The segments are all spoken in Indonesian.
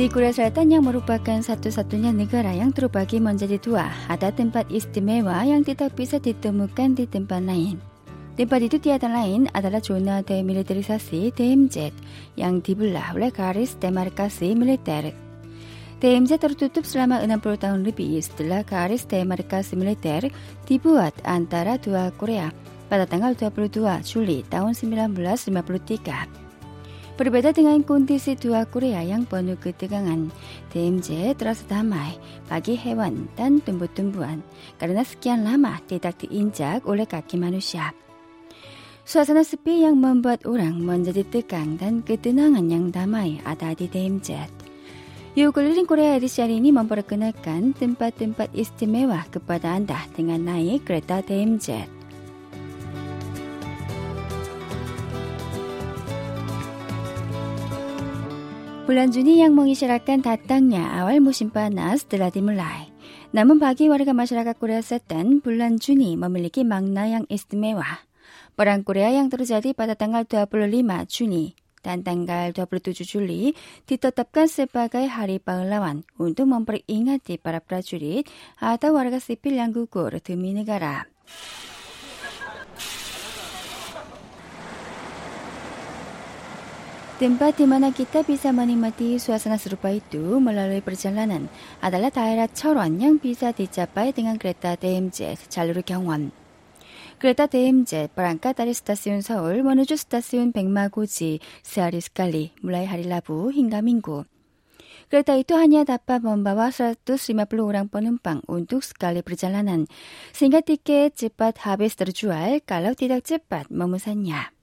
Di Korea Selatan yang merupakan satu-satunya negara yang terbagi menjadi dua, ada tempat istimewa yang tidak bisa ditemukan di tempat lain. Tempat itu tiada lain adalah zona demilitarisasi DMZ yang dibelah oleh garis demarkasi militer. DMZ tertutup selama 60 tahun lebih setelah garis demarkasi militer dibuat antara dua Korea pada tanggal 22 Juli tahun 1953. Berbeda dengan kondisi dua Korea yang penuh ketegangan, DMZ terasa damai bagi hewan dan tumbuh-tumbuhan karena sekian lama tidak diinjak oleh kaki manusia. Suasana sepi yang membuat orang menjadi tegang dan ketenangan yang damai ada di DMZ. Yuk keliling Korea edisi hari ini memperkenalkan tempat-tempat istimewa kepada Anda dengan naik kereta DMZ. Bulan Juni yang mengisyaratkan datangnya awal musim panas telah dimulai. Namun bagi warga masyarakat Korea Selatan, bulan Juni memiliki makna yang istimewa. Perang Korea yang terjadi pada tanggal 25 Juni dan tanggal 27 Juli ditetapkan sebagai Hari Pahlawan untuk memperingati para prajurit atau warga sipil yang gugur demi negara. Tempat di mana kita bisa menikmati suasana serupa itu melalui perjalanan adalah daerah Cheolwon yang bisa dicapai dengan kereta DMZ jalur Gyeongwon. Kereta DMZ berangkat dari stasiun Seoul menuju stasiun Bekmagoji sehari sekali mulai hari Rabu hingga Minggu. Kereta itu hanya dapat membawa 150 orang penumpang untuk sekali perjalanan, sehingga tiket cepat habis terjual kalau tidak cepat memesannya.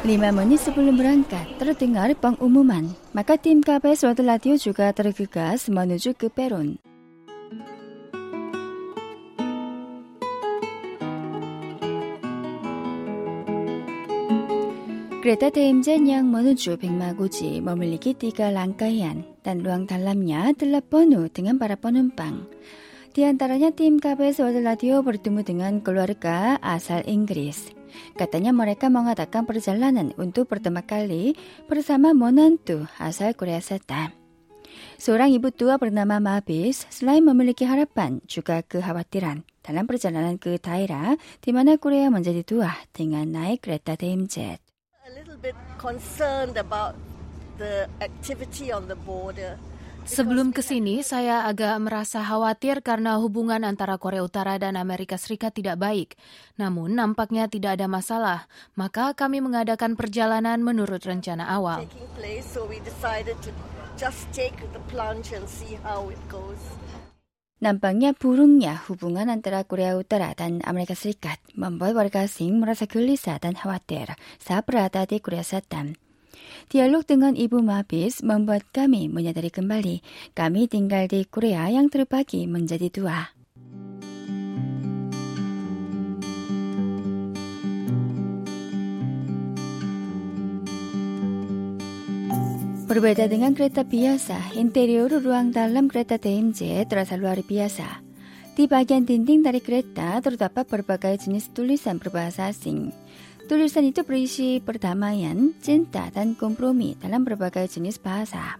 5 menit sebelum berangkat, terdengar pengumuman. Maka tim KBS World Radio juga tergegas menuju ke peron. Kereta DMZ yang menuju Bekmagoji memiliki tiga rangkaian dan ruang dalamnya telah penuh dengan para penumpang. Di antaranya tim KBS World Radio bertemu dengan keluarga asal Inggris. Katanya mereka mengadakan perjalanan untuk pertama kali bersama menantu asal Korea Selatan. Seorang ibu tua bernama Mabis selain memiliki harapan juga kekhawatiran dalam perjalanan ke daerah di mana Korea menjadi tua dengan naik kereta DMZ. A little bit concerned about the activity on the border. Sebelum ke sini, saya agak merasa khawatir karena hubungan antara Korea Utara dan Amerika Serikat tidak baik. Namun, nampaknya tidak ada masalah. Maka kami mengadakan perjalanan menurut rencana awal. Nampaknya burungnya hubungan antara Korea Utara dan Amerika Serikat membuat warga asing merasa gelisah dan khawatir saat berada di Korea Selatan. Dialog dengan Ibu Mabis membuat kami menyadari kembali kami tinggal di Korea yang terbagi menjadi dua. Berbeda dengan kereta biasa, interior ruang dalam kereta TMJ terasa luar biasa. Di bagian dinding dari kereta terdapat berbagai jenis tulisan berbahasa asing. Tulisan itu berisi perdamaian, cinta, dan kompromi dalam berbagai jenis bahasa.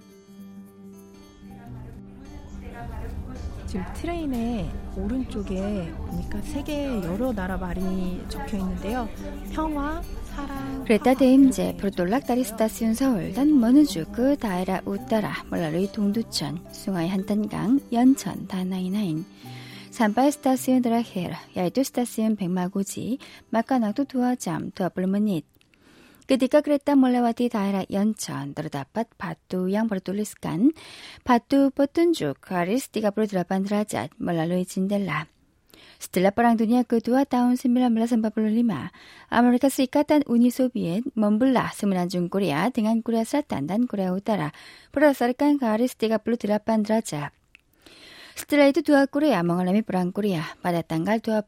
지금 트레인의 오른쪽에 보니까 세계 여러 나라 말이 적혀 있는데요. 평화, 사랑. Kereta DMZ bertolak dari stasiun Seoul dan menuju ke daerah utara melalui Dongducheon, Sungai Hantangang, Yeoncheon, dan lain-lain. Sampai stasiun terakhir, yaitu stasiun Bekmagoji, maka waktu 2 jam 20 menit. Ketika kereta melewati daerah Yeoncheon, terdapat batu yang bertuliskan batu petunjuk garis 38 derajat melalui jendela. Setelah Perang Dunia Kedua tahun 1945, Amerika Serikat dan Uni Soviet membelah semenanjung Korea dengan Korea Selatan dan Korea Utara berdasarkan garis 38 derajat. Setelah itu dua Korea mengalami perang Korea pada tanggal 25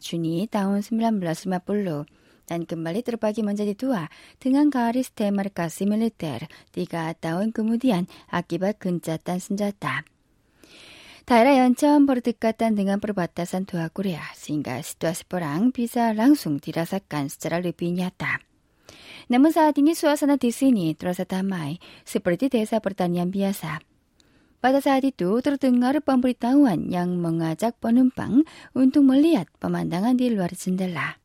Juni tahun 1950 dan kembali terbagi menjadi dua dengan garis demarkasi militer tiga tahun kemudian akibat gencatan senjata. Daerah Yeoncheon berdekatan dengan perbatasan dua Korea sehingga situasi perang bisa langsung dirasakan secara lebih nyata. Namun saat ini suasana di sini terasa damai seperti desa pertanian biasa. Pada saat itu terdengar pemberitahuan yang mengajak penumpang untuk melihat pemandangan di luar jendela.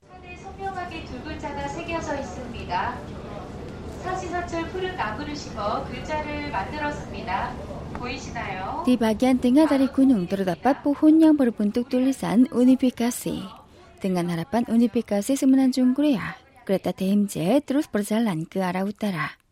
Di bagian tengah dari gunung terdapat pohon yang berbentuk tulisan unifikasi. Dengan harapan unifikasi semenanjung Korea, kereta TMJ terus berjalan ke arah utara.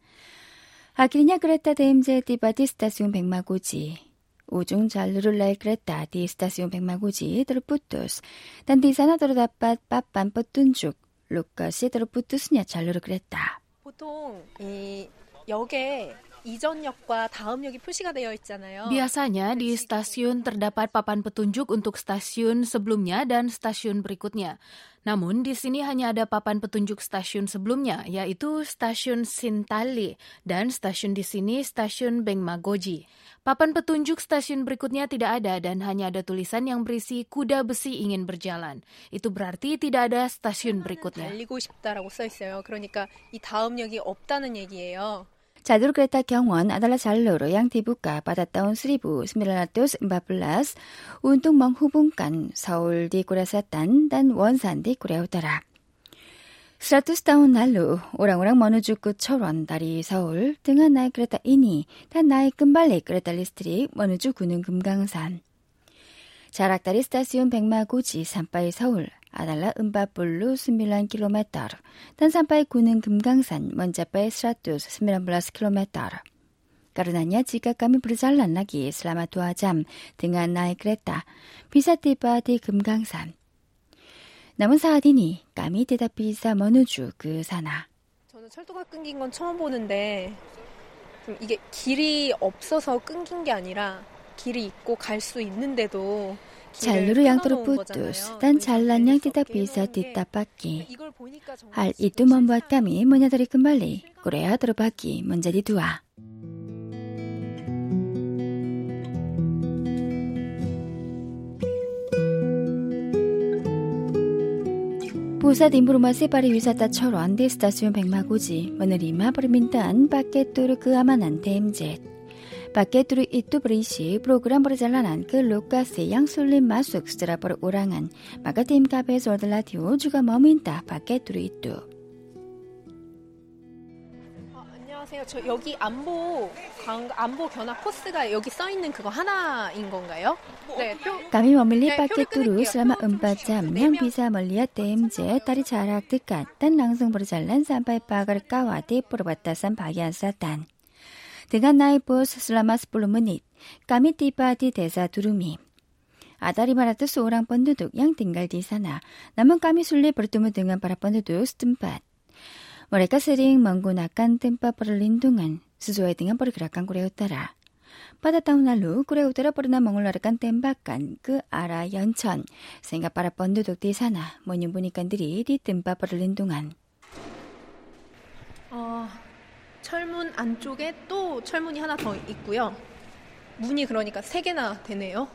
A quería Greta de MZ de Estación Benmaguji. 우중 잘루를라이 그랬다 디 스타시온 백마구지. 드르푸뚜스. 단디 사나도르다빠 빠빤 뻗둔죽. 루카시 드르푸뚜스냐 잘루르 그랬다. 보통 이 역에 이전역과 다음역이 표시가 되어 있잖아요. Biasanya di stasiun terdapat papan petunjuk untuk stasiun sebelumnya dan stasiun berikutnya. Namun di sini hanya ada papan petunjuk stasiun sebelumnya, yaitu stasiun Sintali dan stasiun di sini stasiun Bengmagoji. Papan petunjuk stasiun berikutnya tidak ada dan hanya ada tulisan yang berisi kuda besi ingin berjalan. Itu berarti tidak ada stasiun berikutnya. 달리고 싶다라고 써 있어요. 그러니까 이 다음 역이 없다는 얘기예요. 자두 그레타 경원, 아달라잘로로 양티부가 받았다운 스리부 스미라나토스 음바플라스, 운동멍 후분간, 서울 디구레사단 단 원산 디구레우더라 스라투스다운 날루, 오랑오랑 머누주꾸 철원, 다리 서울, 등한 나이 그레타 이니, 단 나이 끈발레 그레타 리스트리, 머누주 구는 금강산. 자락다리 스타시온 백마고지, 산바이 서울, 아달라 은바블루 스밀란 킬로메타르, 탄산바의 구는 금강산, 먼자바의 스라투스 스밀란 블라스 킬로메타르. Karenanya jika kami berjalan lagi selama dua jam dengan naik kereta, bisa tiba di Gemgangsan. Namun saat ini, kami tidak bisa menuju ke sana. 저는 철도가 끊긴 건 처음 보는데 이게 길이 없어서 끊긴 게 아니라 길이 있고 갈 수 있는데도 잘루르 양토르 뿌뚜스 단 잘난 양 띠딱 비사 띠딱 바퀴 할 이뚜만 보았다미 문야들이 금발리 꾸레야 들어바기 문제디 두아. 부사디 임브로마 세바리 위사다 철원 디스타시온 백마고지 오늘 이마 버리민단 바켓 뚜르 그 아만한 댐젯 TMZ. Paket itu berisi program perjalanan ke lokasi yang sulit masuk secara perorangan. Maka tim KBS World Radio juga meminta paket itu. 안녕하세요. 저 여기 안보 안보 견학 코스가 여기 써 있는 그거 하나인 건가요? 네, Kami memilih paket tur selama 4 jam yang bisa melihat TMJ dari jarak dekat dan langsung berjalan sampai pagar kawat di perbatasan bagian selatan. Dengan naik bus selama 10 menit, kami tiba di desa Durumi. Ada 500 orang penduduk yang tinggal di sana, namun kami sulit bertemu dengan para penduduk setempat. Mereka sering menggunakan tempat perlindungan sesuai dengan pergerakan Korea Utara. Pada tahun lalu, Korea Utara pernah mengeluarkan tembakan ke arah Yeoncheon, sehingga para penduduk di sana menyembunyikan diri di tempat perlindungan. Oh, 철문 안쪽에 또 철문이 하나 더 있고요. 문이 그러니까 세 개나 되네요.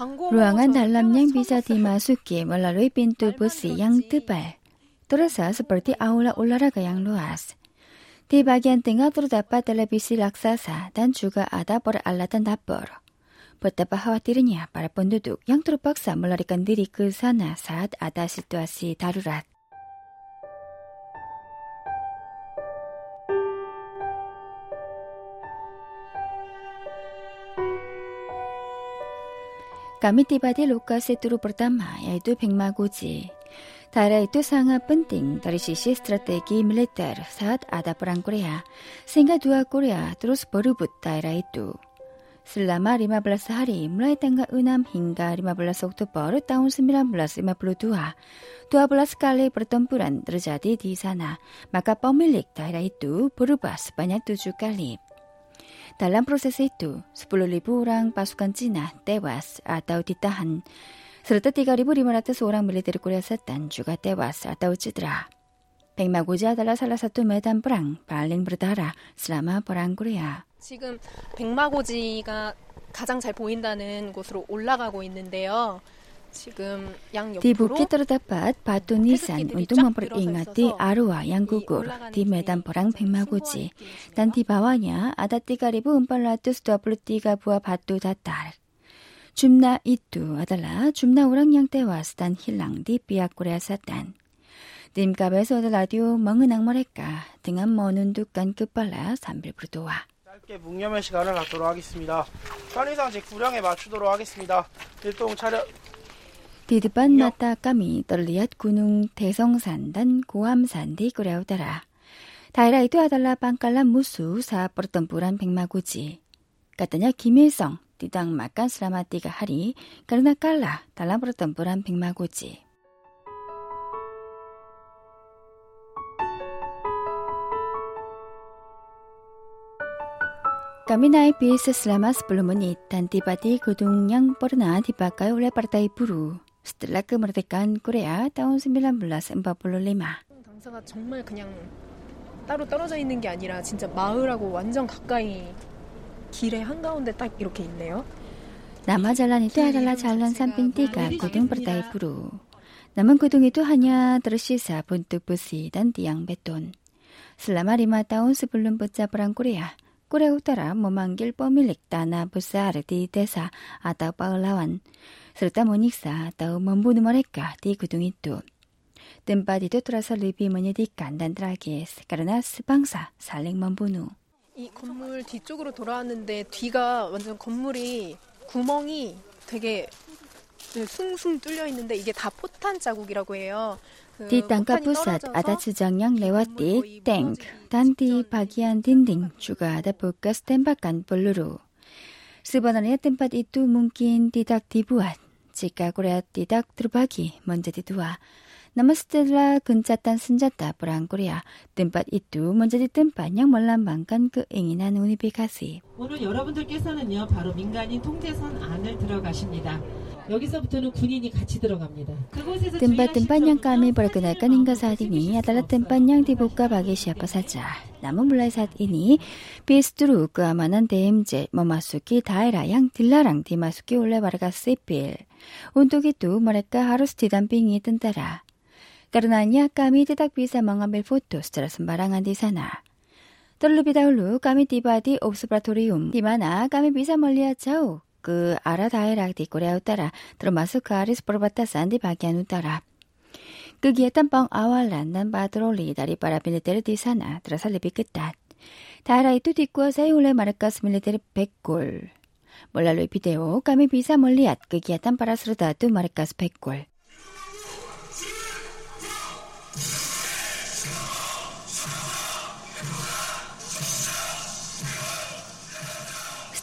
Ruangan dalam yang bisa dimasuki melalui pintu besi yang tebal. Terasa seperti aula olahraga yang luas. Di bagian tengah terdapat televisi raksasa dan juga ada peralatan dapur. Betapa khawatirnya para penduduk yang terpaksa melarikan diri ke sana saat ada situasi darurat. Kami tiba di lokasi turu pertama yaitu Bekmaguji. Daerah itu sangat penting dari sisi strategi militer saat ada perang Korea, sehingga dua Korea terus berebut daerah itu. Selama 15 hari mulai tanggal 6 hingga 15 Oktober tahun 1952, 12 kali pertempuran terjadi di sana, maka pemilik daerah itu berubah sebanyak 7 kali. Proses itu, 10.000 orang pasukan Cina tewas atau ditahan, serta 3.500 orang militer Korea Selatan juga tewas atau cedera. 백마고지 salah satu medan perang paling berdarah selama perang Korea. 지금 백마고지가 가장 잘 보인다는 곳으로 올라가고 있는데요. Di bukit terdapat batu nisan untuk memperingati arwah yang gugur di medan perang Pemaguchi dan di bawahnya ada 3.423 buah batu datar. Jumlah itu adalah jumlah orang yang tewas dan hilang di pihak Korea Selatan. Tim kabel radio mengenang mereka dengan menundukkan kepala sambil berdoa. 짧게 묵념의 시간을 갖도록 하겠습니다. 편의상 제 구령에 맞추도록 하겠습니다. 일동 차렷 Di depan mata kami terlihat gunung Taesongsan dan Guamsan di Korea Utara. Daerah itu adalah pangkalan musuh saat pertempuran Pengmaguji. Katanya Kim Il-sung tidak makan selama tiga hari karena kalah dalam pertempuran Pengmaguji. Kami naik bis selama 10 menit dan tiba di gedung yang pernah dipakai oleh Partai Buruh setelah kemerdekaan Korea tahun 1945. 당사가 정말 그냥 따로 떨어져 있는 게 아니라 진짜 마을하고 완전 가까이 길의 한가운데 딱 이렇게 있네요. Nama jalan itu adalah Jalan Samping Tiga Gedung Partai Buruh. Namun gedung itu hanya tersisa bentuk besi dan tiang beton. Selama lima tahun sebelum pecah perang Korea, 꾸레우타라 모만길 뻔밀릭다나 부사르디 대사 아다 빠울라완 쓰르타 모닉사 따우 멈부누 머레까 디 구둥이 뚜 뜸바디도 돌아서 리비 머니디 간단드라게 스카르나 스방사 살랭 멈부누 이 건물 뒤쪽으로 돌아왔는데 뒤가 완전 건물이 구멍이 되게 네, 숭숭 뚫려 있는데 이게 다 포탄 자국이라고 해요. Di tangga pusat ada jejak yang lewati tank dan di bagian dinding juga ada bekas tembakan peluru. Sebenarnya tempat itu mungkin tidak dibuat jika Korea tidak terbagi menjadi dua. Namun setelah gencatan senjata perang Korea, tempat itu menjadi tempat yang melambangkan keinginan unifikasi. 오늘 여러분들께서는요, 바로 민간인 통제선 안을 들어가십니다. Tempat-tempat yang kami perkenalkan hingga saat ini adalah tempat yang dibuka bagi siapa saja. Namun mulai saat ini, justru keamanan DMZ memasuki daerah yang dilarang dimasuki oleh warga sipil. Untuk itu, mereka harus didampingi tentara. Karenanya kami tidak bisa mengambil foto secara sembarangan di sana. Terlebih dahulu kami tiba di observatorium, di mana kami bisa melihat jauh ke arah daerah di Korea Utara, termasuk garis perbatasan di bagian utara. Kegiatan pengawalan dan patroli dari para militer di sana terasa lebih ketat. Daerah itu dikuasai oleh markas militer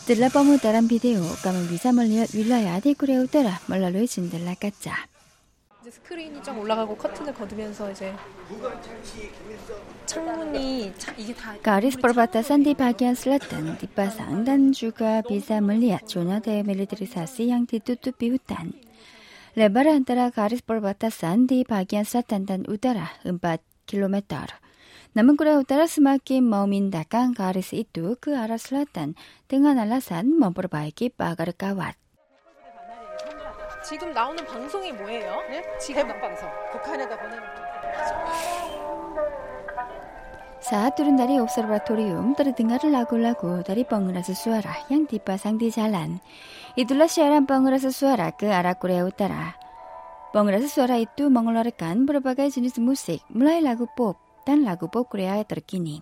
Dell'abbiamo daran video, 까면 위사 멀리어 윌라야 아디구레우 때라 멀라로의 진들라 까짜. 이제 스크린이 쫙 올라가고 커튼을 거두면서 이제 창문이 차, 이게 다. 가리스 버바타 산디 바기안 슬라탄 뒷바상 단주가 비사 멀리아 조나데 멜리드리사스 양티 뚜뚜비 후탄. 레바란따라 가리스 버바타 산디 바기안 슬라탄단 우다라 음바 킬로메타르. Namun Korea Utara semakin memindahkan garis itu ke arah selatan dengan alasan memperbaiki pagar kawat. 지금 나오는 방송이 뭐예요? 네? 지금 방송. 북한에다 보내는 Saat turun dari observatorium, terdengar lagu-lagu dari pengeras suara yang dipasang di jalan. Itulah siaran pengeras suara ke arah Korea Utara. Pengeras suara itu mengeluarkan berbagai jenis musik, mulai lagu pop, dan lagu pop Korea terkini.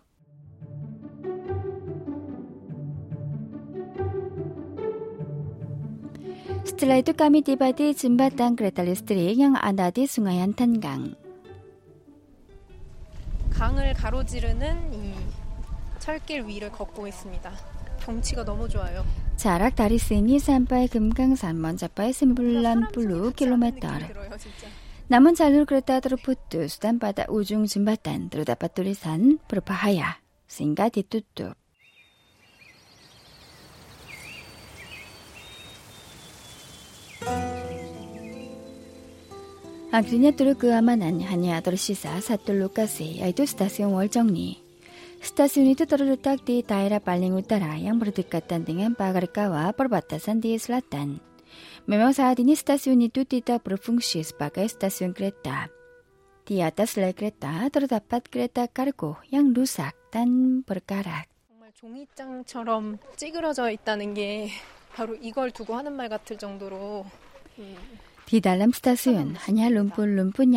스트라이트 까미 디바디 짐바탄 그레탈리스트리 양 아나디 숭하얀 탄강 강을 가로지르는 이 철길 위를 걷고 있습니다. 경치가 너무 좋아요. 자락 다리스니 산바의 금강산 먼자바의 심불란 블루 킬로미터 Jarak dari sini sampai Gemgangsan mencapai 90 km. Namun jalur kereta terputus dan pada ujung jembatan terdapat tulisan berbahaya sehingga ditutup. Akhirnya turut keamanan hanya tersisa satu lokasi yaitu stasiun Woljeongni. Stasiun itu terletak di daerah paling utara yang berdekatan dengan Pagarkawa, perbatasan di selatan. Memang saat ini stasiun itu tidak berfungsi sebagai stasiun kereta. Di atas rel kereta terdapat kereta kargo yang rusak dan berkarat. 정말 종이장처럼 찌그러져 있다는 게 바로 이걸 두고 하는 말 같을 정도로 디달람 스타스윤 한야 룸푼 룸푼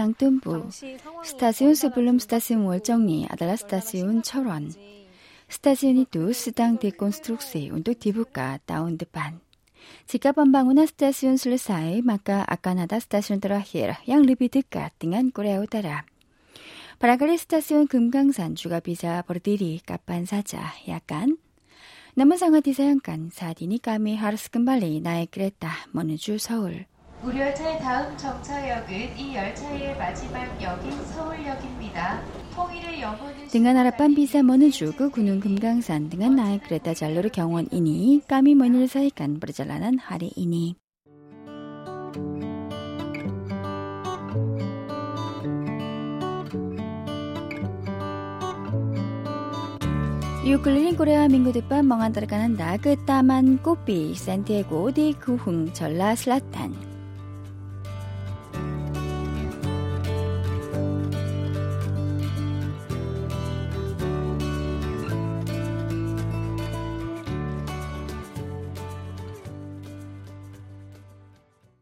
Stasiun itu sedang dikonstruksi untuk dibuka tahun depan. Jika pembangunan stasiun selesai, maka akan ada stasiun terakhir yang lebih dekat dengan Korea Utara. Barangkali stasiun Kumgangsan juga bisa berdiri kapan saja, ya kan? Namun sangat disayangkan saat ini kami harus kembali naik kereta menuju Seoul. 무열차 다음 정차역은 이 열차의 마지막 역인 서울역입니다. 등한나라 빤비사 머는 주구 군운 금강산 등한 나의 그레다 잘로르 경원이니 까미 머니를 사이간 브르잘라는 하리이니. 유클린 코레아 민구드반 멍한 따라가는 나그따만 꼬삐 산티에고 디크흥 전라 슬라탄.